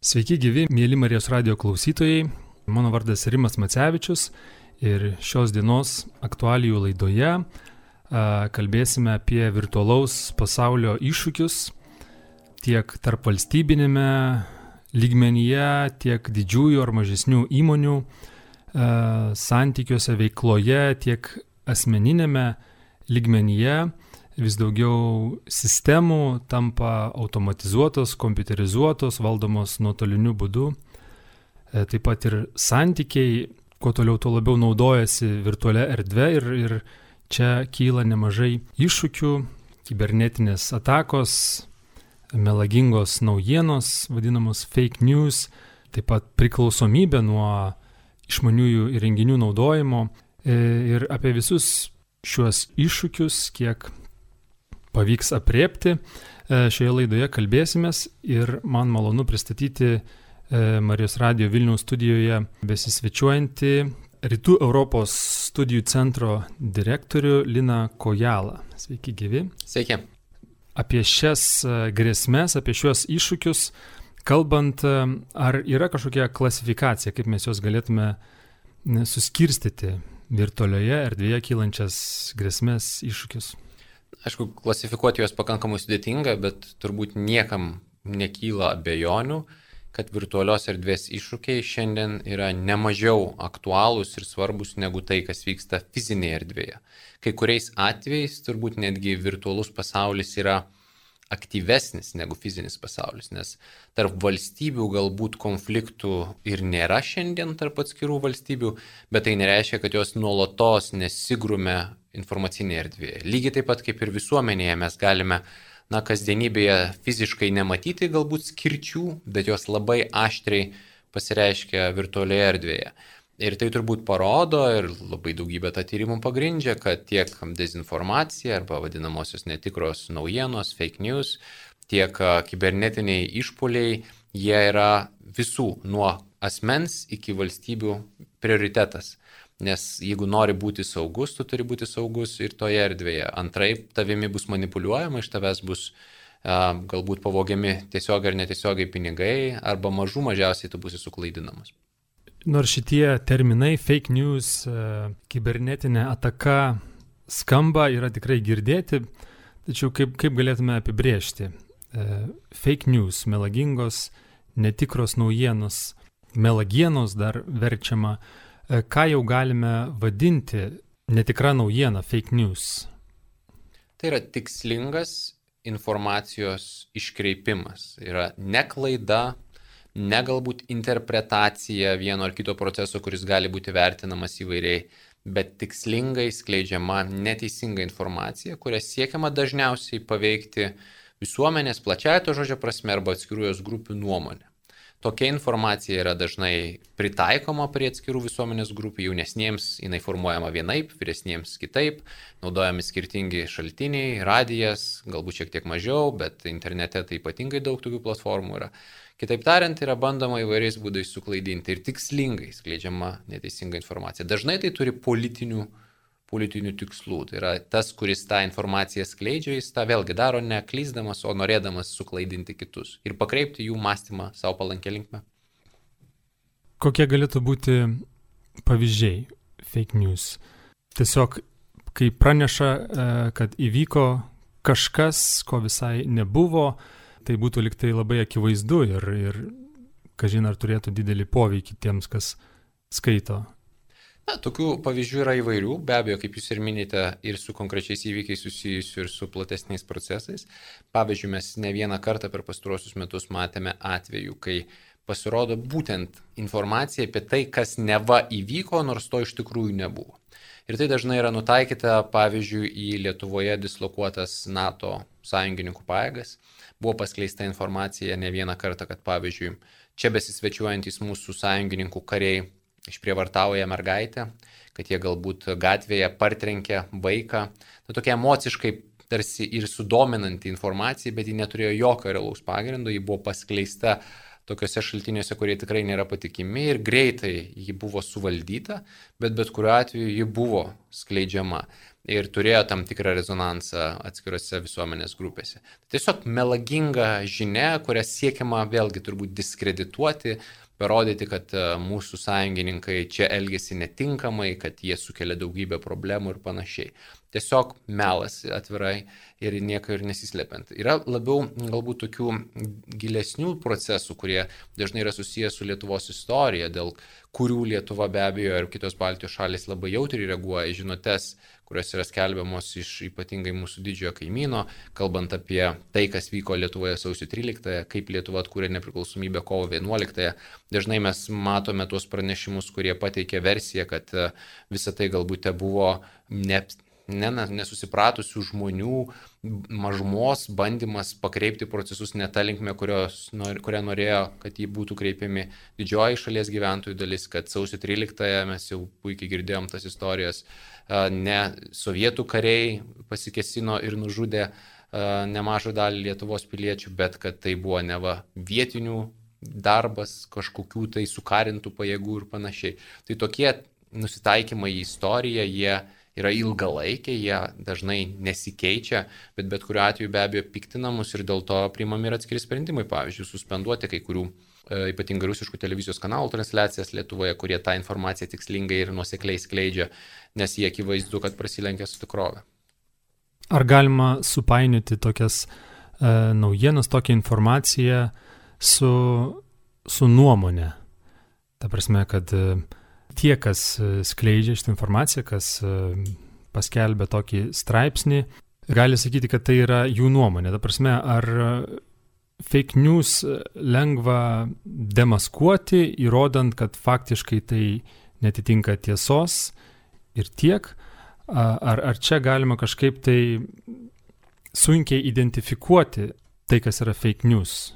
Sveiki gyvi, mėly Marijos radio klausytojai. Mano vardas Rimas Macevičius ir šios dienos aktualijų laidoje kalbėsime apie virtualaus pasaulio iššūkius tiek tarp valstybinėme lygmenyje, tiek didžiųjų ar mažesnių įmonių santykiuose, veikloje, tiek asmeninėme lygmenyje vis daugiau sistemų tampa automatizuotos, kompiuterizuotos, valdomos nuotoliniu būdu. E, taip pat ir santykiai, kuo toliau, tuo labiau naudojasi virtualia erdve ir, ir čia kyla nemažai iššūkių, kibernetinės atakos, melagingos naujienos, vadinamos fake news, taip pat priklausomybė nuo išmaniųjų įrenginių naudojimo e, ir apie visus šiuos iššūkius, kiek pavyks apriepti. E, šioje laidoje kalbėsimės ir man malonu pristatyti e, Marijos Radio Vilniaus studijoje besisvečiuojantį Rytų Europos studijų centro direktorių Lina Kojalą. Sveiki, gyvi. Sveiki. Apie šias e, grėsmės, apie šiuos iššūkius, kalbant, ar yra kažkokia klasifikacija, kaip mes juos galėtume suskirstyti virtualioje erdvėje kylančias grėsmės iššūkius? Aišku, klasifikuoti juos pakankamai sudėtinga, bet turbūt niekam nekyla abejonių, kad virtualios erdvės iššūkiai šiandien yra nemažiau aktualūs ir svarbus negu tai, kas vyksta fizinėje erdvėje. Kai kuriais atvejais turbūt netgi virtualus pasaulis yra aktyvesnis negu fizinis pasaulis, nes tarp valstybių galbūt konfliktų ir nėra šiandien tarp atskirų valstybių, bet tai nereiškia, kad jos nuolatos nesigrumė informacinėje erdvėje. Lygiai taip pat kaip ir visuomenėje mes galime, na, kasdienybėje fiziškai nematyti galbūt skirčių, bet jos labai aštriai pasireiškia virtualioje erdvėje. Ir tai turbūt parodo ir labai daugybė tą tyrimų pagrindžia, kad tiek dezinformacija arba vadinamosios netikros naujienos, fake news, tiek kibernetiniai išpoliai, jie yra visų nuo asmens iki valstybių prioritetas. Nes jeigu nori būti saugus, tu turi būti saugus ir toje erdvėje. Antraip, tavimi bus manipuliuojama, iš tavęs bus galbūt pavogiami tiesiog ar netiesiogiai pinigai, arba mažų mažiausiai tu būsi suklaidinamas. Nors šitie terminai fake news, kibernetinė ataka skamba, yra tikrai girdėti, tačiau kaip, kaip galėtume apibriežti? Fake news, melagingos, netikros naujienos, melagienos dar verčiama E, ką jau galime vadinti netikra naujiena, fake news? Tai yra tikslingas informacijos iškreipimas. Yra ne klaida, ne galbūt interpretacija vieno ar kito proceso, kuris gali būti vertinamas įvairiai, bet tikslingai skleidžiama neteisinga informacija, kuria siekiama dažniausiai paveikti visuomenės plačiaja to žodžio prasme arba atskirų jos grupių nuomonę. Tokia informacija yra dažnai pritaikoma prie atskirų visuomenės grupių, jaunesniems jinai formuojama vienaip, vyresniems kitaip, naudojami skirtingi šaltiniai, radijas, galbūt šiek tiek mažiau, bet internete tai ypatingai daug tokių platformų yra. Kitaip tariant, yra bandoma įvairiais būdais suklaidinti ir tikslingai skleidžiama neteisinga informacija. Dažnai tai turi politinių politinių tikslų. Tai yra tas, kuris tą informaciją skleidžia, jis tą vėlgi daro ne klyzdamas, o norėdamas suklaidinti kitus ir pakreipti jų mąstymą savo palankę linkmę. Kokie galėtų būti pavyzdžiai fake news? Tiesiog, kai praneša, e, kad įvyko kažkas, ko visai nebuvo, tai būtų liktai labai akivaizdu ir, ir kažin ar turėtų didelį poveikį tiems, kas skaito Na, tokių pavyzdžių yra įvairių, be abejo, kaip jūs ir minite, ir su konkrečiais įvykiais susijusiu, ir su platesniais procesais. Pavyzdžiui, mes ne vieną kartą per pastaruosius metus matėme atvejų, kai pasirodo būtent informacija apie tai, kas neva įvyko, nors to iš tikrųjų nebuvo. Ir tai dažnai yra nutaikyta, pavyzdžiui, į Lietuvoje dislokuotas NATO sąjungininkų pajėgas. Buvo paskleista informacija ne vieną kartą, kad, pavyzdžiui, čia besisvečiuojantis mūsų sąjungininkų kariai išprievartauja mergaitę, kad jie galbūt gatvėje partrenkė vaiką. Na, tokia emociškai tarsi ir sudominanti informacija, bet ji neturėjo jokio realaus pagrindo, ji buvo paskleista tokiuose šaltiniuose, kurie tikrai nėra patikimi ir greitai ji buvo suvaldyta, bet bet kuriuo atveju ji buvo skleidžiama. ir turėjo tam tikrą rezonansą atskirose visuomenės grupėse. Tiesiog melaginga žinia, kurią siekiama vėlgi turbūt diskredituoti, parodyti, kad e, mūsų sąjungininkai čia elgesi netinkamai, kad jie sukelia daugybę problemų ir panašiai. Tiesiog melas atvirai ir nieko ir nesislepiant. Yra labiau galbūt tokių gilesnių procesų, kurie dažnai yra susijęs su Lietuvos istorija, dėl kurių Lietuva be abejo ir kitos Baltijos šalis labai jautriai reaguoja į žinutės, kurios yra skelbiamos iš ypatingai mūsų didžiojo kaimyno, kalbant apie tai, kas vyko Lietuvoje sausio 13-ąją, kaip Lietuva atkūrė nepriklausomybę kovo 11-ąją. Dažnai mes matome tuos pranešimus, kurie pateikė versiją, kad e, visa tai galbūt buvo ne ne, nesusipratusių žmonių mažumos bandymas pakreipti procesus ne tą linkmę, kurią norėjo, kad jį būtų kreipiami didžioji šalies gyventojų dalis, kad sausio 13-ąją mes jau puikiai girdėjom tas istorijas, ne sovietų kariai pasikesino ir nužudė nemažą dalį Lietuvos piliečių, bet kad tai buvo neva vietinių darbas, kažkokių tai sukarintų pajėgų ir panašiai. Tai tokie nusitaikymai į istoriją, jie yra ilgalaikiai, jie dažnai nesikeičia, bet bet kuriuo atveju be abejo piktina mus ir dėl to priimami ir atskiri sprendimai, pavyzdžiui, suspenduoti kai kurių e, ypatingai rusiškų televizijos kanalų transliacijas Lietuvoje, kurie tą informaciją tikslingai ir nusekliai skleidžia, nes jie akivaizdu, kad prasilenkia su tikrove. Ar galima supainioti tokias e, naujienas, tokią informaciją su, su nuomonė? Ta prasme, kad e, tie, kas e, skleidžia šitą informaciją, kas e, paskelbė tokį straipsnį, gali sakyti, kad tai yra jų nuomonė. Ta prasme, ar fake news lengva demaskuoti, įrodant, kad faktiškai tai netitinka tiesos ir tiek, ar, ar čia galima kažkaip tai sunkiai identifikuoti tai, kas yra fake news?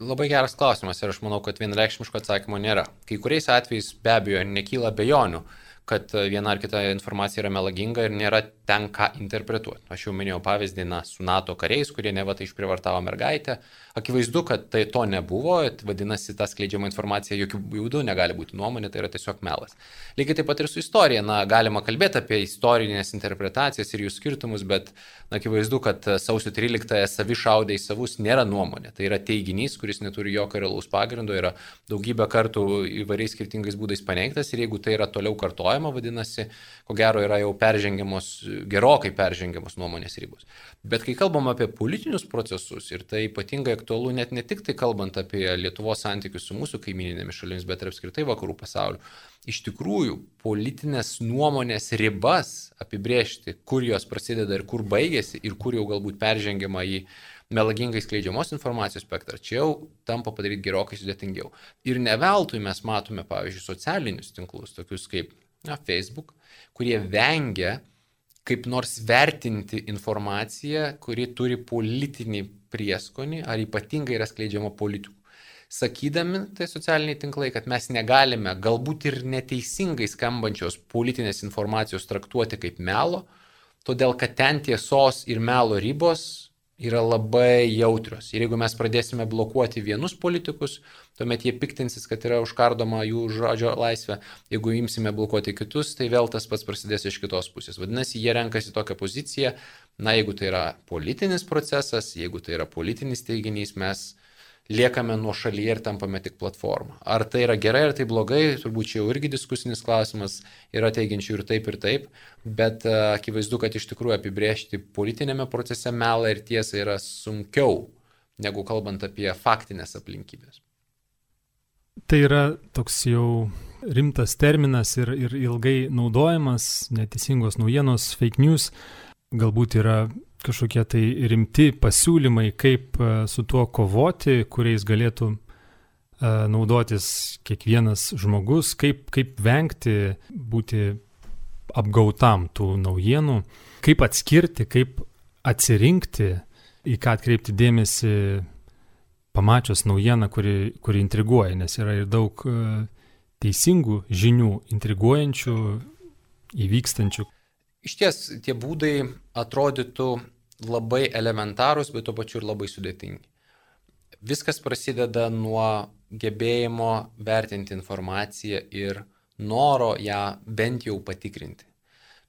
Labai geras klausimas ir aš manau, kad vienreikšmiško atsakymo nėra. Kai kuriais atvejais be abejo nekyla bejonių, kad viena ar kita informacija yra melaginga ir nėra ten ką interpretuoti. Aš jau minėjau pavyzdį na, su NATO kariais, kurie ne va tai išprivartavo mergaitę. Akivaizdu, kad tai to nebuvo, vadinasi, ta skleidžiama informacija jokių būdų negali būti nuomonė, tai yra tiesiog melas. Lygiai taip pat ir su istorija. Na, galima kalbėti apie istorinės interpretacijas ir jų skirtumus, bet na, akivaizdu, kad sausio 13-ąją savi šaudė į savus nėra nuomonė. Tai yra teiginys, kuris neturi jokio realaus pagrindo, yra daugybę kartų įvairiais skirtingais būdais paneigtas ir jeigu tai yra toliau kartojama, vadinasi, ko gero yra jau peržengiamos gerokai peržengiamos nuomonės ribos. Bet kai kalbam apie politinius procesus, ir tai ypatingai aktualu net ne tik tai kalbant apie Lietuvos santykius su mūsų kaimininėmis šalimis, bet ir apskritai vakarų pasauliu, iš tikrųjų politinės nuomonės ribas apibriežti, kur jos prasideda ir kur baigėsi, ir kur jau galbūt peržengiama į melagingai skleidžiamos informacijos spektrą, čia jau tampa padaryti gerokai sudėtingiau. Ir ne veltui mes matome, pavyzdžiui, socialinius tinklus, tokius kaip na, Facebook, kurie vengia kaip nors vertinti informaciją, kuri turi politinį prieskonį ar ypatingai yra skleidžiama politikų. Sakydami tai socialiniai tinklai, kad mes negalime galbūt ir neteisingai skambančios politinės informacijos traktuoti kaip melo, todėl kad ten tiesos ir melo ribos yra labai jautrios. Ir jeigu mes pradėsime blokuoti vienus politikus, tuomet jie piktinsis, kad yra užkardoma jų žodžio laisvė. Jeigu imsime blokuoti kitus, tai vėl tas pats prasidės iš kitos pusės. Vadinasi, jie renkasi tokią poziciją, na jeigu tai yra politinis procesas, jeigu tai yra politinis teiginys, mes liekame nuo šalyje ir tampame tik platformą. Ar tai yra gerai, ar tai blogai, turbūt čia jau irgi diskusinis klausimas, yra teigiančių ir taip, ir taip, bet e, akivaizdu, kad iš tikrųjų apibriežti politinėme procese melą ir tiesą yra sunkiau, negu kalbant apie faktinės aplinkybės. Tai yra toks jau rimtas terminas ir, ir ilgai naudojamas, neteisingos naujienos, fake news, galbūt yra kažkokie tai rimti pasiūlymai, kaip e, su tuo kovoti, kuriais galėtų e, naudotis kiekvienas žmogus, kaip, kaip vengti būti apgautam tų naujienų, kaip atskirti, kaip atsirinkti, į ką atkreipti dėmesį, pamačius naujieną, kuri, kuri intriguoja, nes yra ir daug e, teisingų žinių, intriguojančių, įvykstančių. Iš ties tie būdai atrodytų labai elementarūs, bet tuo pačiu ir labai sudėtingi. Viskas prasideda nuo gebėjimo vertinti informaciją ir noro ją bent jau patikrinti.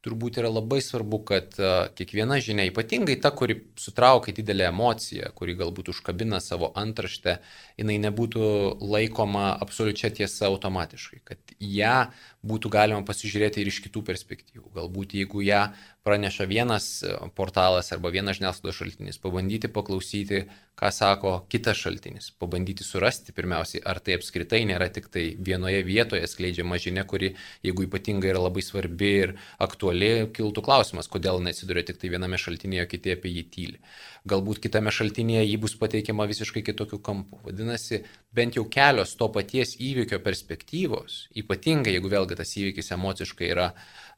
turbūt yra labai svarbu, kad kiekviena žinia, ypatingai ta, kuri sutraukia didelę emociją, kuri galbūt užkabina savo antraštę, jinai nebūtų laikoma absoliučia tiesa automatiškai, kad ją būtų galima pasižiūrėti ir iš kitų perspektyvų. Galbūt jeigu ją praneša vienas e, portalas arba vienas žiniasklaidos šaltinis, pabandyti paklausyti, ką sako kitas šaltinis, pabandyti surasti pirmiausiai, ar tai apskritai nėra tik tai vienoje vietoje skleidžiama žinia, kuri, jeigu ypatingai yra labai svarbi ir aktuali, kiltų klausimas, kodėl neatsiduria tik tai viename šaltinėje, kiti apie jį tyli. Galbūt kitame šaltinėje jį bus pateikiama visiškai kitokiu kampu. Vadinasi, bent jau kelios to paties įvykio perspektyvos, ypatingai jeigu vėlgi tas įvykis emociškai yra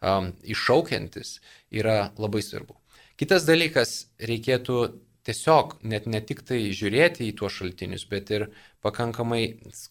um, iššaukiantis, yra labai svarbu. Kitas dalykas, reikėtų tiesiog net ne tik tai žiūrėti į tuos šaltinius, bet ir pakankamai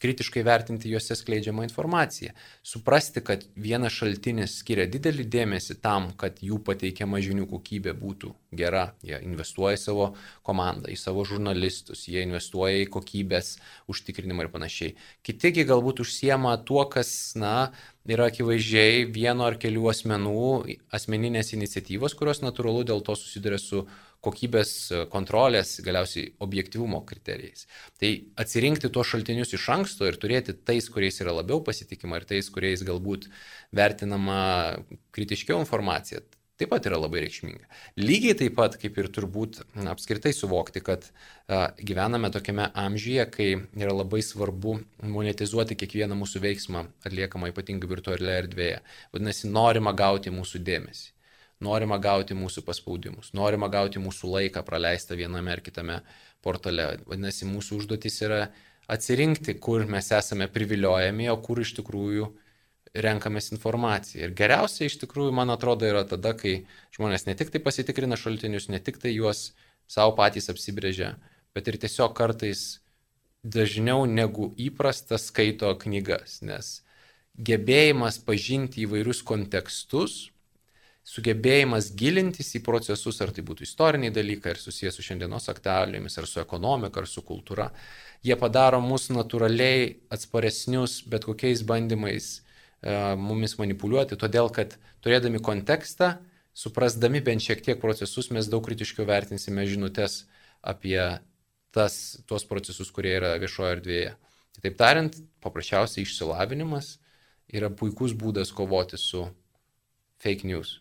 kritiškai vertinti juose skleidžiamą informaciją. Suprasti, kad vienas šaltinis skiria didelį dėmesį tam, kad jų pateikiama žinių kokybė būtų gera. Jie investuoja į savo komandą, į savo žurnalistus, jie investuoja į kokybės užtikrinimą ir panašiai. Kitigi galbūt užsiema tuo, kas, na, yra akivaizdžiai vieno ar kelių asmenų asmeninės iniciatyvos, kurios natūralu dėl to susiduria su kokybės kontrolės, galiausiai objektivumo kriterijais. Tai atsirinkti tuos šaltinius iš anksto ir turėti tais, kuriais yra labiau pasitikima ir tais, kuriais galbūt vertinama kritiškiau informacija, taip pat yra labai reikšminga. Lygiai taip pat, kaip ir turbūt apskritai suvokti, kad gyvename tokiame amžiuje, kai yra labai svarbu monetizuoti kiekvieną mūsų veiksmą atliekamą ypatingai virtualioje erdvėje. Vadinasi, norima gauti mūsų dėmesį norima gauti mūsų paspaudimus, norima gauti mūsų laiką praleistą viename ar kitame portale. Vadinasi, mūsų užduotis yra atsirinkti, kur mes esame priviliojami, o kur iš tikrųjų renkamės informaciją. Ir geriausia iš tikrųjų, man atrodo, yra tada, kai žmonės ne tik tai pasitikrina šaltinius, ne tik tai juos savo patys apsibrėžia, bet ir tiesiog kartais dažniau negu įprasta skaito knygas, nes gebėjimas pažinti įvairius kontekstus sugebėjimas gilintis į procesus, ar tai būtų istoriniai dalykai, ar susijęs su šiandienos aktualijomis, ar su ekonomika, ar su kultūra, jie padaro mus natūraliai atsparesnius bet kokiais bandymais e, mumis manipuliuoti, todėl kad turėdami kontekstą, suprasdami bent šiek tiek procesus, mes daug kritiškiau vertinsime žinutės apie tas, tuos procesus, kurie yra viešoje erdvėje. Kitaip tariant, paprasčiausiai išsilavinimas yra puikus būdas kovoti su fake news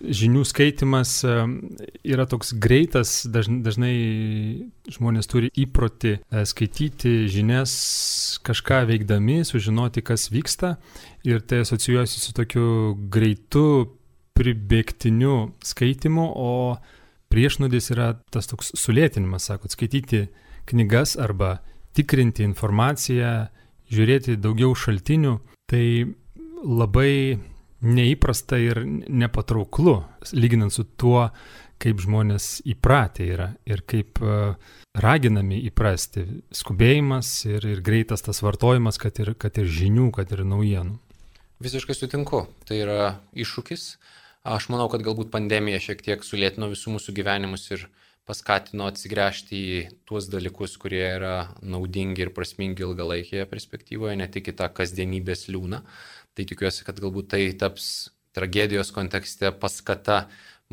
žinių skaitimas yra toks greitas, dažnai žmonės turi įprotį e, skaityti žinias kažką veikdami, sužinoti, kas vyksta ir tai asocijuojasi su tokiu greitu, pribėgtiniu skaitimu, o priešnodis yra tas toks sulėtinimas, sakot, skaityti knygas arba tikrinti informaciją, žiūrėti daugiau šaltinių, tai labai neįprasta ir nepatrauklu, lyginant su tuo, kaip žmonės įpratę yra ir kaip e, raginami įprasti skubėjimas ir, ir greitas tas vartojimas, kad ir, kad ir žinių, kad ir naujienų. Visiškai sutinku, tai yra iššūkis. Aš manau, kad galbūt pandemija šiek tiek sulėtino visų mūsų gyvenimus ir paskatino atsigręžti į tuos dalykus, kurie yra naudingi ir prasmingi ilgalaikėje perspektyvoje, ne tik į tą kasdienybės liūną. Tai tikiuosi, kad galbūt tai taps tragedijos kontekste paskata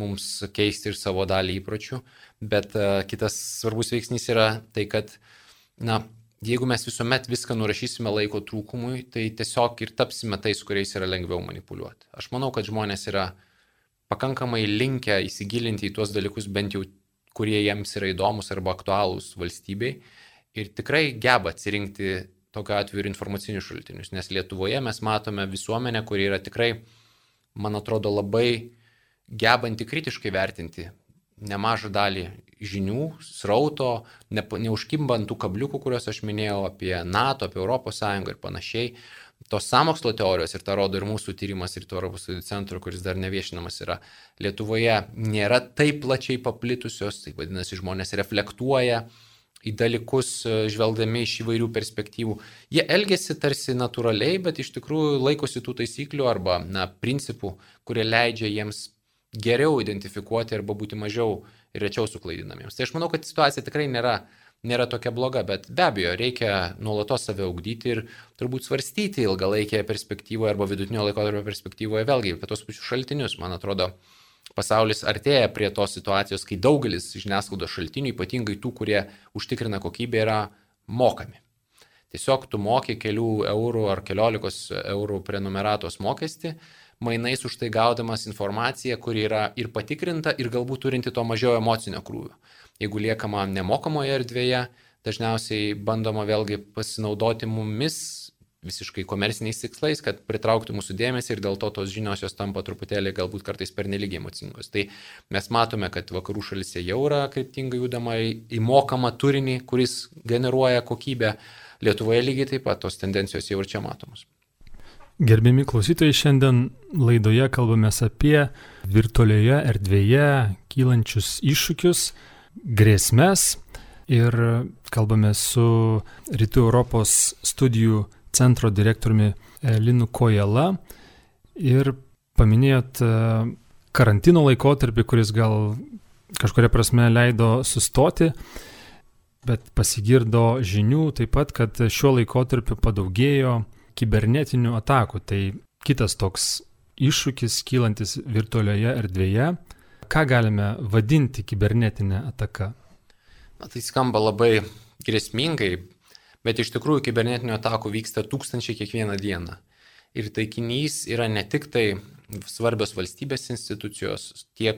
mums keisti ir savo dalį įpročių. Bet uh, kitas svarbus veiksnys yra tai, kad, na, jeigu mes visuomet viską nurašysime laiko trūkumui, tai tiesiog ir tapsime tais, kuriais yra lengviau manipuliuoti. Aš manau, kad žmonės yra pakankamai linkę įsigilinti į tuos dalykus, bent jau kurie jiems yra įdomus arba aktualūs valstybei ir tikrai geba atsirinkti tokiu atveju ir informacinius šaltinius, nes Lietuvoje mes matome visuomenę, kuri yra tikrai, man atrodo, labai gebanti kritiškai vertinti nemažą dalį žinių, srauto, ne, neužkimbant tų kabliukų, kuriuos aš minėjau apie NATO, apie ES ir panašiai. Tos samokslo teorijos, ir tą rodo ir mūsų tyrimas, to Europos studijų centro, kuris dar neviešinamas yra Lietuvoje, nėra taip plačiai paplitusios, tai vadinasi, žmonės reflektuoja į dalykus, e, žvelgdami iš įvairių perspektyvų. Jie elgesi tarsi natūraliai, bet iš tikrųjų laikosi tų taisyklių arba na, principų, kurie leidžia jiems geriau identifikuoti arba būti mažiau ir rečiau suklaidinamiems. Tai aš manau, kad situacija tikrai nėra nėra tokia bloga, bet be abejo, reikia nuolatos save augdyti ir turbūt svarstyti ilgalaikėje perspektyvoje arba vidutinio laikotarpio perspektyvoje vėlgi apie tos pačius šaltinius. Man atrodo, pasaulis artėja prie tos situacijos, kai daugelis žiniasklaidos šaltinių, ypatingai tų, kurie užtikrina kokybę, yra mokami. Tiesiog tu moki kelių eurų ar keliolikos eurų prenumeratos mokestį, mainais už tai gaudamas informaciją, kuri yra ir patikrinta, ir galbūt turinti to mažiau emocinio krūvio. Jeigu liekama nemokamoje erdvėje, dažniausiai bandoma vėlgi pasinaudoti mumis visiškai komerciniais tikslais, kad pritrauktų mūsų dėmesį ir dėl to tos žinios jos tampa truputėlį galbūt kartais pernelyg emocingos. Tai mes matome, kad vakarų šalise jau yra kryptingai judama į mokamą turinį, kuris generuoja kokybę. Lietuvoje lygiai taip pat tos tendencijos jau ir čia matomos. Gerbimi klausytojai, šiandien laidoje kalbame apie virtualioje erdvėje kylančius iššūkius, grėsmės ir kalbame su Rytų Europos studijų centro direktoriumi Linu Kojala ir paminėjot e, karantino laikotarpį, kuris gal kažkuria prasme leido sustoti, bet pasigirdo žinių taip pat, kad šiuo laikotarpiu padaugėjo kibernetinių atakų. Tai kitas toks iššūkis kylantis virtualioje erdvėje ką galime vadinti kibernetinė ataka? Na, tai skamba labai grėsmingai, bet iš tikrųjų kibernetinių atakų vyksta tūkstančiai kiekvieną dieną. Ir taikinys yra ne tik tai svarbios valstybės institucijos, tie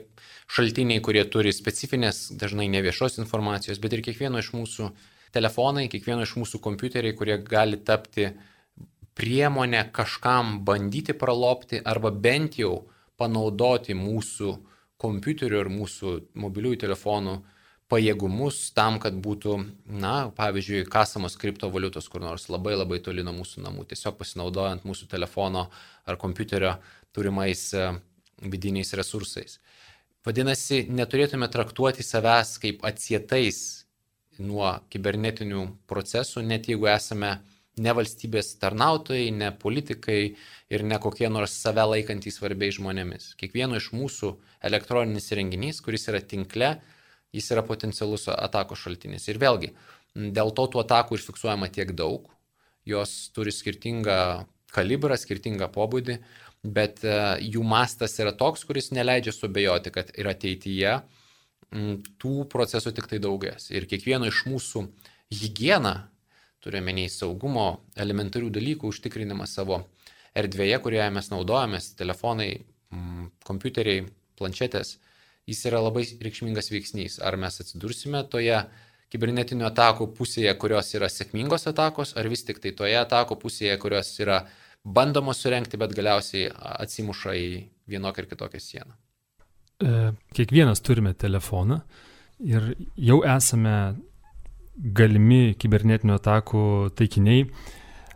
šaltiniai, kurie turi specifinės, dažnai neviešos informacijos, bet ir kiekvieno iš mūsų telefonai, kiekvieno iš mūsų kompiuteriai, kurie gali tapti priemonę kažkam bandyti pralopti arba bent jau panaudoti mūsų kompiuterių ir mūsų mobiliųjų telefonų pajėgumus tam, kad būtų, na, pavyzdžiui, kasamos kriptovaliutos kur nors labai labai toli nuo mūsų namų, tiesiog pasinaudojant mūsų telefono ar kompiuterio turimais e, vidiniais resursais. Vadinasi, neturėtume traktuoti savęs kaip atsietais nuo kibernetinių procesų, net jeigu esame ne valstybės tarnautojai, ne politikai ir ne kokie nors save laikantys svarbiais žmonėmis. Kiekvieno iš mūsų elektroninis renginys, kuris yra tinkle, jis yra potencialus atako šaltinis. Ir vėlgi, dėl to tų atakų ir fiksuojama tiek daug, jos turi skirtingą kalibrą, skirtingą pobūdį, bet e, jų mastas yra toks, kuris neleidžia subejoti, kad ir ateityje tų procesų tik tai daugės. Ir kiekvieno iš mūsų hygiena turiuomenį saugumo elementarių dalykų užtikrinimą savo erdvėje, kurioje mes naudojamės, telefonai, kompiuteriai, planšetės, jis yra labai reikšmingas veiksnys. Ar mes atsidursime toje kibernetinių atakų pusėje, kurios yra sėkmingos atakos, ar vis tik tai toje atakų pusėje, kurios yra bandomos surenkti, bet galiausiai atsimuša į vienokią ir kitokią sieną. E, kiekvienas turime telefoną ir jau esame galimi kibernetinių atakų taikiniai.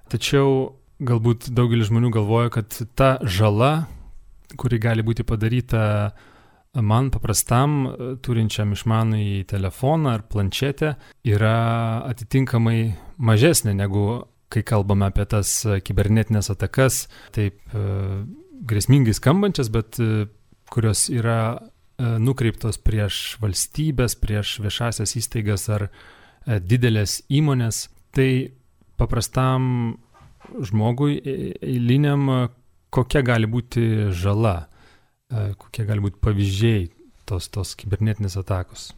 Tačiau galbūt daugelis žmonių galvoja, kad ta žala, kuri gali būti padaryta man paprastam, turinčiam išmanų į telefoną ar planšetę, yra atitinkamai mažesnė negu kai kalbame apie tas kibernetinės atakas, taip e, grėsmingai skambančias, bet e, kurios yra e, nukreiptos prieš valstybės, prieš viešasias įstaigas ar E, didelės įmonės, tai paprastam žmogui e, eiliniam, kokia gali būti žala, e, kokie gali būti pavyzdžiai tos, tos kibernetinės atakos.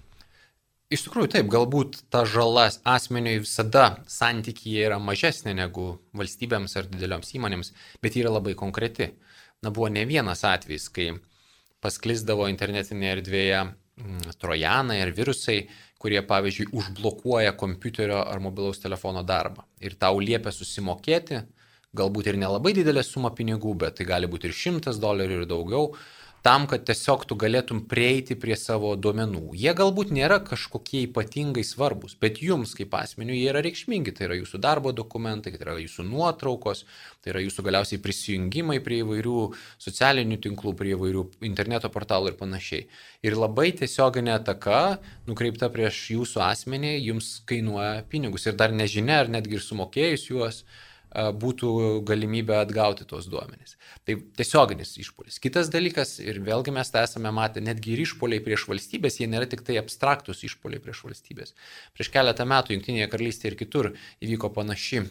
Iš tikrųjų taip, galbūt ta žala asmeniui visada santykyje yra mažesnė negu valstybėms ar didelioms įmonėms, bet yra labai konkreti. Na, buvo ne vienas atvejis, kai pasklisdavo internetinėje erdvėje mm, trojanai ar virusai, kurie, pavyzdžiui, užblokuoja kompiuterio ar mobilaus telefono darbą ir tau liepia susimokėti, galbūt ir nelabai didelę sumą pinigų, bet tai gali būti ir šimtas dolerių ir daugiau, tam, kad tiesiog tu galėtum prieiti prie savo duomenų. Jie galbūt nėra kažkokie ypatingai svarbus, bet jums kaip asmeniu jie yra reikšmingi. Tai yra jūsų darbo dokumentai, tai yra jūsų nuotraukos, tai yra jūsų galiausiai prisijungimai prie įvairių socialinių tinklų, prie įvairių interneto portalų ir panašiai. Ir labai tiesioginė ataka nukreipta prieš jūsų asmenį jums kainuoja pinigus. Ir dar nežinia, ar netgi ir sumokėjus juos, būtų galimybė atgauti tos duomenys. Tai tiesioginis išpolis. Kitas dalykas, ir vėlgi mes tą esame matę, netgi ir išpoliai prieš valstybės, jie nėra tik tai abstraktus išpoliai prieš valstybės. Prieš keletą metų Junktinėje karalystėje ir kitur įvyko panaši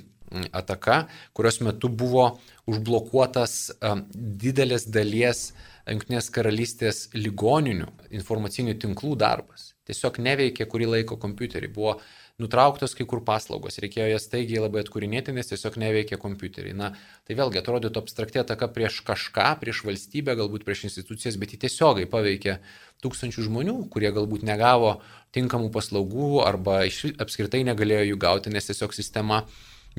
ataka, kurios metu buvo užblokuotas didelės dalies Junktinės karalystės ligoninių informacinių tinklų darbas. Tiesiog neveikė kurį laiko kompiuteriai. Buvo nutrauktos kai kur paslaugos, reikėjo jas staigiai labai atkūrinėti, nes tiesiog neveikia kompiuteriai. Na, tai vėlgi atrodytų abstraktė ataka prieš kažką, prieš valstybę, galbūt prieš institucijas, bet ji tiesiogiai paveikia tūkstančių žmonių, kurie galbūt negavo tinkamų paslaugų arba apskritai negalėjo jų gauti, nes tiesiog sistema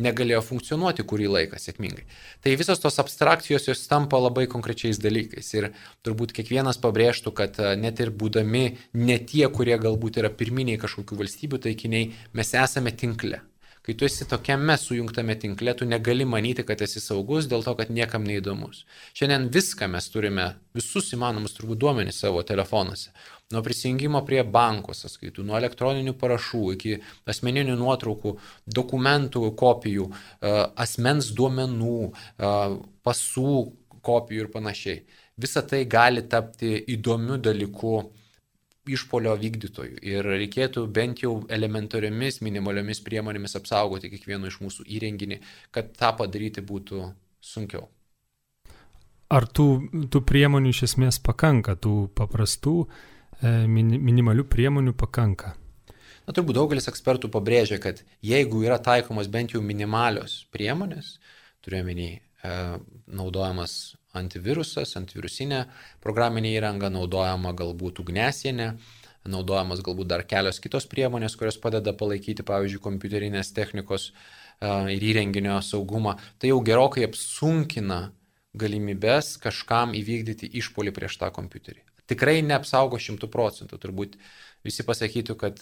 negalėjo funkcionuoti kurį laiką sėkmingai. Tai visos tos abstrakcijos jos tampa labai konkrečiais dalykais. Ir turbūt kiekvienas pabrėžtų, kad e, net ir būdami ne tie, kurie galbūt yra pirminiai kažkokių valstybių taikiniai, mes esame tinkle. Kai tu esi tokiame sujungtame tinkle, tu negali manyti, kad esi saugus dėl to, kad niekam neįdomus. Šiandien viską mes turime, visus įmanomus turbūt duomenys savo telefonuose. Nuo prisijungimo prie banko sąskaitų, nuo elektroninių parašų iki asmeninių nuotraukų, dokumentų kopijų, e, asmens duomenų, e, pasų kopijų ir panašiai. Visa tai gali tapti įdomiu dalyku išpolio vykdytojų ir reikėtų bent jau elementariomis, minimaliomis priemonėmis apsaugoti kiekvieno iš mūsų įrenginį, kad tą padaryti būtų sunkiau. Ar tų, tų priemonių iš esmės pakanka, tų paprastų min, minimalių priemonių pakanka? Na, turbūt daugelis ekspertų pabrėžia, kad jeigu yra taikomos bent jau minimalios priemonės, turiuomenį e, naudojamas antivirusas, antivirusinė programinė įranga, naudojama galbūt ugnesienė, naudojamas galbūt dar kelios kitos priemonės, kurios padeda palaikyti, pavyzdžiui, kompiuterinės technikos ir įrenginio saugumą. Tai jau gerokai apsunkina galimybės kažkam įvykdyti išpolį prieš tą kompiuterį. Tikrai neapsaugo šimtų procentų. Turbūt visi pasakytų, kad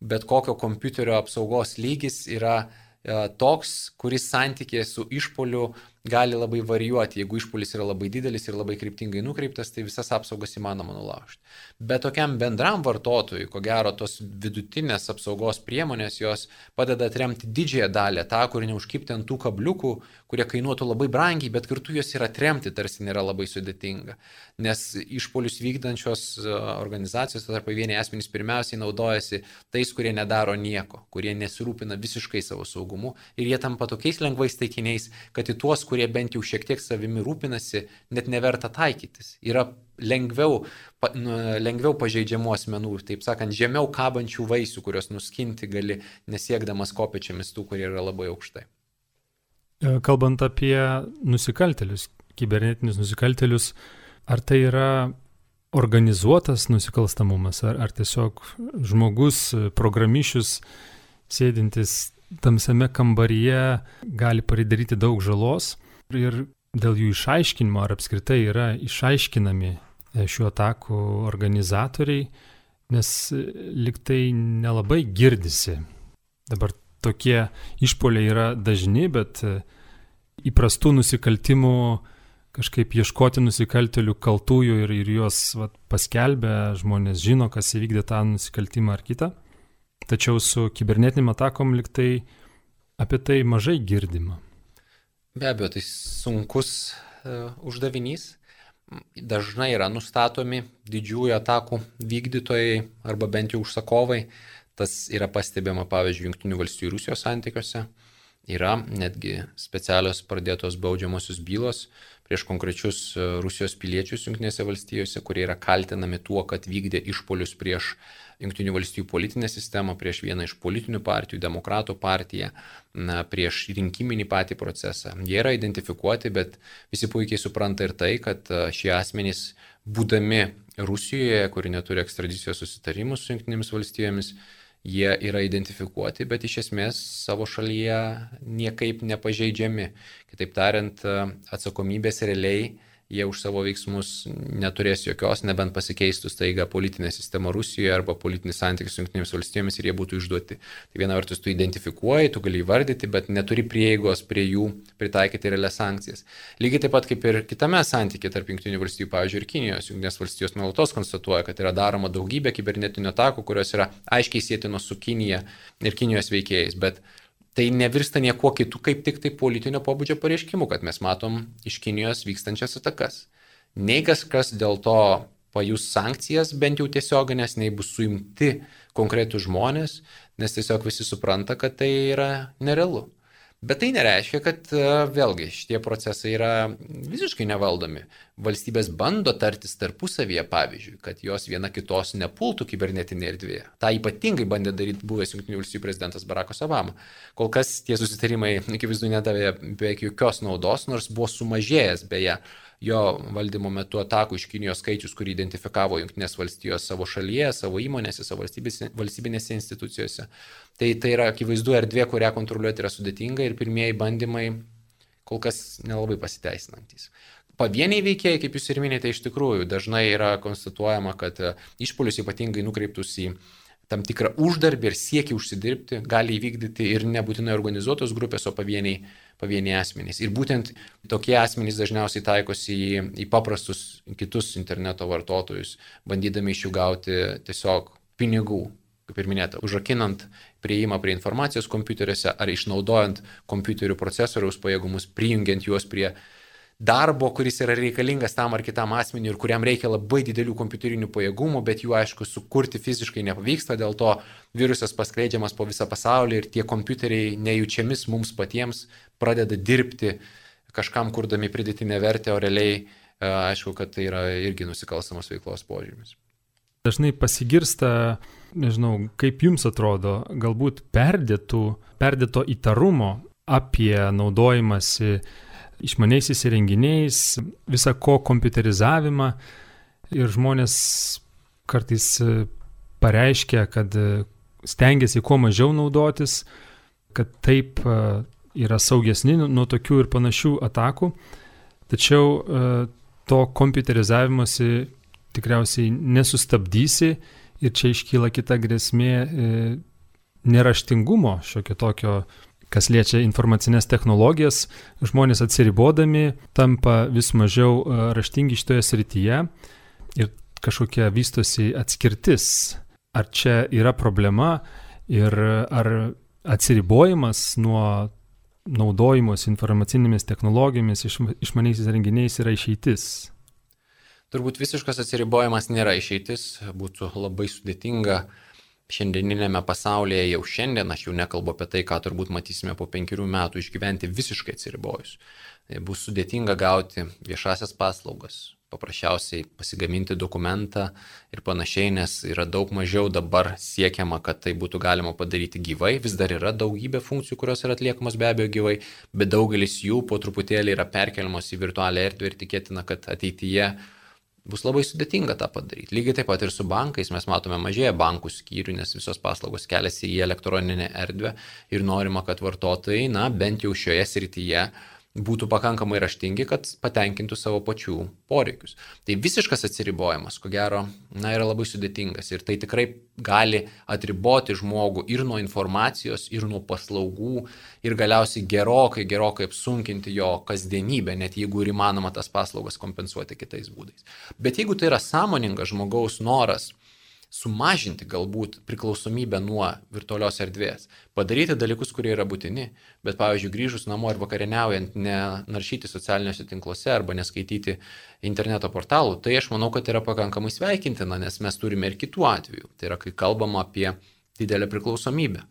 bet kokio kompiuterio apsaugos lygis yra toks, kuris santykė su išpoliu gali labai varijuoti. Jeigu išpolis yra labai didelis ir labai kryptingai nukreiptas, tai visas apsaugas įmanoma nulaužti. Bet tokiam bendram vartotojui, ko gero, tos vidutinės apsaugos priemonės jos padeda atremti didžiąją dalį, tą, kuri neužkipti ant tų kabliukų, kurie kainuotų labai brangiai, bet kartu jos ir atremti tarsi nėra labai sudėtinga. Nes išpolius vykdančios e, organizacijos, tarp pavieniai asmenys pirmiausiai naudojasi tais, kurie nedaro nieko, kurie nesirūpina visiškai savo saugumu ir jie tampa tokiais lengvais taikiniais, kad į tuos, kurie bent jau šiek tiek savimi rūpinasi, net neverta taikytis. Yra lengviau, pa, nu, lengviau pažeidžiamų asmenų, taip sakant, žemiau kabančių vaisių, kuriuos nuskinti gali nesiekdamas kopečiamis tų, kurie yra labai aukštai. E, kalbant apie nusikaltelius, kibernetinius nusikaltelius, ar tai yra organizuotas nusikalstamumas, ar, ar tiesiog žmogus, programišius, sėdintis tamsiame kambaryje gali pridaryti daug žalos ir dėl jų išaiškinimo, ar apskritai yra išaiškinami e, šių atakų organizatoriai, nes e, liktai nelabai girdisi. Dabar tokie išpoliai yra dažni, bet e, įprastų nusikaltimų kažkaip ieškoti nusikaltelių kaltųjų ir, ir juos vat, paskelbę, žmonės žino, kas įvykdė tą nusikaltimą ar kitą. Tačiau su kibernetiniam atakom liktai apie tai mažai girdima. Be abejo, tai sunkus uh, uždavinys. Dažnai yra nustatomi didžiųjų atakų vykdytojai arba bent jau užsakovai. Tas yra pastebima, pavyzdžiui, Junktinių valstybių Rusijos santykiuose. Yra netgi specialios pradėtos baudžiamosios bylos prieš konkrečius e, Rusijos piliečius Junktinėse valstijose, kurie yra kaltinami tuo, kad vykdė išpolius prieš Junktinių valstybių politinę sistemą, prieš vieną iš politinių partijų, demokratų partiją, na, prieš rinkiminį patį procesą. Jie yra identifikuoti, bet visi puikiai supranta ir tai, kad šie asmenys, būdami Rusijoje, kuri neturi ekstradicijos susitarimų su Junktinėmis valstijomis, jie yra identifikuoti, bet iš esmės savo šalyje niekaip nepažeidžiami. Kitaip tariant, atsakomybės realiai jie už savo veiksmus neturės jokios, nebent pasikeistų staiga politinė sistema Rusijoje arba politinis santykis su Junktinėmis valstybėmis ir jie būtų išduoti. Tai viena vertus tu identifikuoji, tu gali įvardyti, bet neturi prieigos prie jų pritaikyti realias sankcijas. Lygiai taip pat kaip ir kitame santykė tarp Junktinių valstybių, pavyzdžiui, ir Kinijos. Junktinės valstijos nuolatos konstatuoja, kad yra daroma daugybė kibernetinių atakų, kurios yra aiškiai sėtinos su Kinija ir Kinijos veikėjais, bet tai nevirsta niekuo kitu, kaip tik tai politinio pobūdžio pareiškimu, kad mes matom iš Kinijos vykstančias atakas. Nei kas kas dėl to pajus sankcijas, bent jau tiesioginės, nei bus suimti konkretų žmonės, nes tiesiog visi supranta, kad tai yra nerealu. Bet tai nereiškia, kad e, vėlgi šitie procesai yra visiškai nevaldomi. Valstybės bando tartis tarpusavyje, pavyzdžiui, kad jos viena kitos nepultų kibernetinėje erdvėje. Ta ypatingai bandė daryti buvęs Junktinių valstybių prezidentas Barackas Obama. Kol kas tie susitarimai, akivaizdu, nedavė beveik jokios naudos, nors buvo sumažėjęs beje jo valdymo metu atakų iš Kinijos skaičius, kurį identifikavo Junktinės valstijos savo šalyje, savo įmonėse, savo valstybinėse institucijose. Tai tai yra akivaizdu erdvė, kurią kontroliuoti yra sudėtinga ir pirmieji bandymai kol kas nelabai pasiteisinantis. Pavieniai veikėjai, kaip jūs ir minėjote, iš tikrųjų dažnai yra konstatuojama, kad išpolius ypatingai nukreiptus į tam tikrą uždarbį ir siekį užsidirbti gali įvykdyti ir nebūtinai organizuotos grupės, o pavieniai pavieniai asmenys. Ir būtent tokie asmenys dažniausiai taikosi į, į paprastus kitus interneto vartotojus, bandydami iš jų gauti tiesiog pinigų, kaip ir minėta, užrakinant prieimą prie informacijos kompiuteriuose ar išnaudojant kompiuterių procesoriaus pajėgumus, prijungiant juos prie darbo, kuris yra reikalingas tam ar kitam asmeniui ir kuriam reikia labai didelių kompiuterinių pajėgumų, bet jų aišku sukurti fiziškai nepavyksta, dėl to virusas paskleidžiamas po visą pasaulį ir tie kompiuteriai nejučiamis mums patiems pradeda dirbti kažkam kurdami pridėtinę vertę, o realiai e, aišku, kad tai yra irgi nusikalstamos veiklos požymis. Dažnai pasigirsta, nežinau, kaip jums atrodo, galbūt perdėtų, perdėto įtarumo apie naudojimąsi išmaniaisiais įrenginiais, visą ko kompiuterizavimą ir žmonės kartais e, pareiškia, kad e, stengiasi kuo mažiau naudotis, kad taip e, yra saugesni nuo tokių ir panašių atakų. Tačiau to kompiuterizavimuose tikriausiai nesustabdysi ir čia iškyla kita grėsmė neraštingumo šiokio tokio kas liečia informacinės technologijas, žmonės atsiribodami tampa vis mažiau e, raštingi šitoje srityje ir kažkokia vystosi atskirtis. Ar čia yra problema ir ar atsiribojimas nuo naudojimos informacinėmis technologijomis iš, išmaniaisiais renginiais yra išeitis? Turbūt visiškas atsiribojimas nėra išeitis, būtų labai sudėtinga šiandieninėme pasaulyje jau šiandien, aš jau nekalbu apie tai, ką turbūt matysime po penkerių metų, išgyventi visiškai atsiribojus. Tai bus sudėtinga gauti viešasias paslaugas, paprasčiausiai pasigaminti dokumentą ir panašiai, nes yra daug mažiau dabar siekiama, kad tai būtų galima padaryti gyvai. Vis dar yra daugybė funkcijų, kurios yra atliekamos be abejo gyvai, bet daugelis jų po truputėlį yra perkeliamos į virtualią erdvę ir tikėtina, kad ateityje bus labai sudėtinga tą padaryti. Lygiai taip pat ir su bankais mes matome mažėja bankų skyrių, nes visos paslaugos keliasi į elektroninę erdvę ir norima, kad vartotojai, na, bent jau šioje srityje būtų pakankamai raštingi, kad patenkintų savo pačių poreikius. Tai visiškas atsiribojimas, ko gero, na, yra labai sudėtingas ir tai tikrai gali atriboti žmogų ir nuo informacijos, ir nuo paslaugų, ir galiausiai gerokai, gerokai apsunkinti jo kasdienybę, net jeigu ir įmanoma tas paslaugas kompensuoti kitais būdais. Bet jeigu tai yra sąmoningas žmogaus noras sumažinti galbūt priklausomybę nuo virtualios erdvės, padaryti dalykus, kurie yra būtini, bet pavyzdžiui, grįžus namo ir vakarieniaujant, nenaršyti socialiniuose tinkluose arba neskaityti interneto portalų, tai aš manau, kad yra pakankamai sveikintina, nes mes turime ir kitų atvejų. Tai yra, kai kalbam apie didelę priklausomybę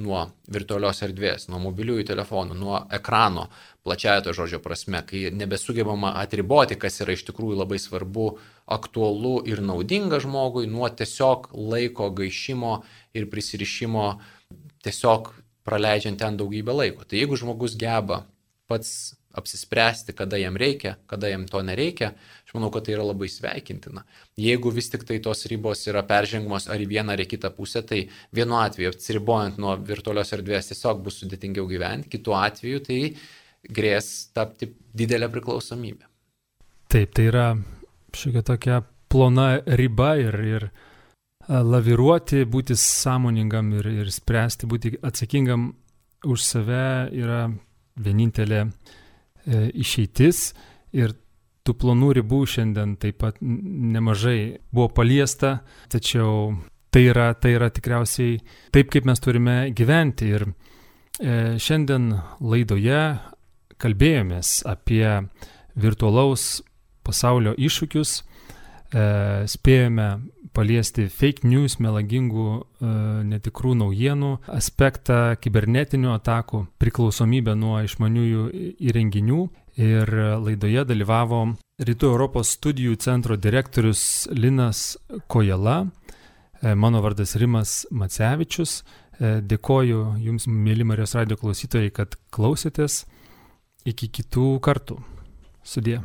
nuo virtualios erdvės, nuo mobiliųjų telefonų, nuo ekrano, plačiaja to žodžio prasme, kai nebesugebama atriboti, kas yra iš tikrųjų labai svarbu, aktualu ir naudinga žmogui, nuo tiesiog laiko gaišimo ir prisirišimo, tiesiog praleidžiant ten daugybę laiko. Tai jeigu žmogus geba pats apsispręsti, kada jam reikia, kada jam to nereikia, aš manau, kad tai yra labai sveikintina. Jeigu vis tik tai tos ribos yra peržengamos ar į vieną ar į kitą pusę, tai vienu atveju atsiribojant nuo virtualios erdvės tiesiog bus sudėtingiau gyventi, kitu atveju tai grės tapti didelę priklausomybę. Taip, tai yra šiokia tokia plona riba ir, ir laviruoti, būti sąmoningam ir, ir spręsti, būti atsakingam už save yra vienintelė e, išeitis ir tų plonų ribų šiandien taip pat nemažai buvo paliesta, tačiau tai yra, tai yra tikriausiai taip, kaip mes turime gyventi. Ir E, šiandien laidoje kalbėjomės apie virtualaus pasaulio iššūkius, e, spėjome paliesti fake news, melagingų e, netikrų naujienų aspektą, kibernetinių atakų, priklausomybę nuo išmaniųjų įrenginių. Ir laidoje dalyvavo Rytų Europos studijų centro direktorius Linas Kojala, mano vardas Rimas Macevičius. Dėkoju Jums, mėly Marijos radio klausytojai, kad klausėtės. Iki kitų kartų. Sudie.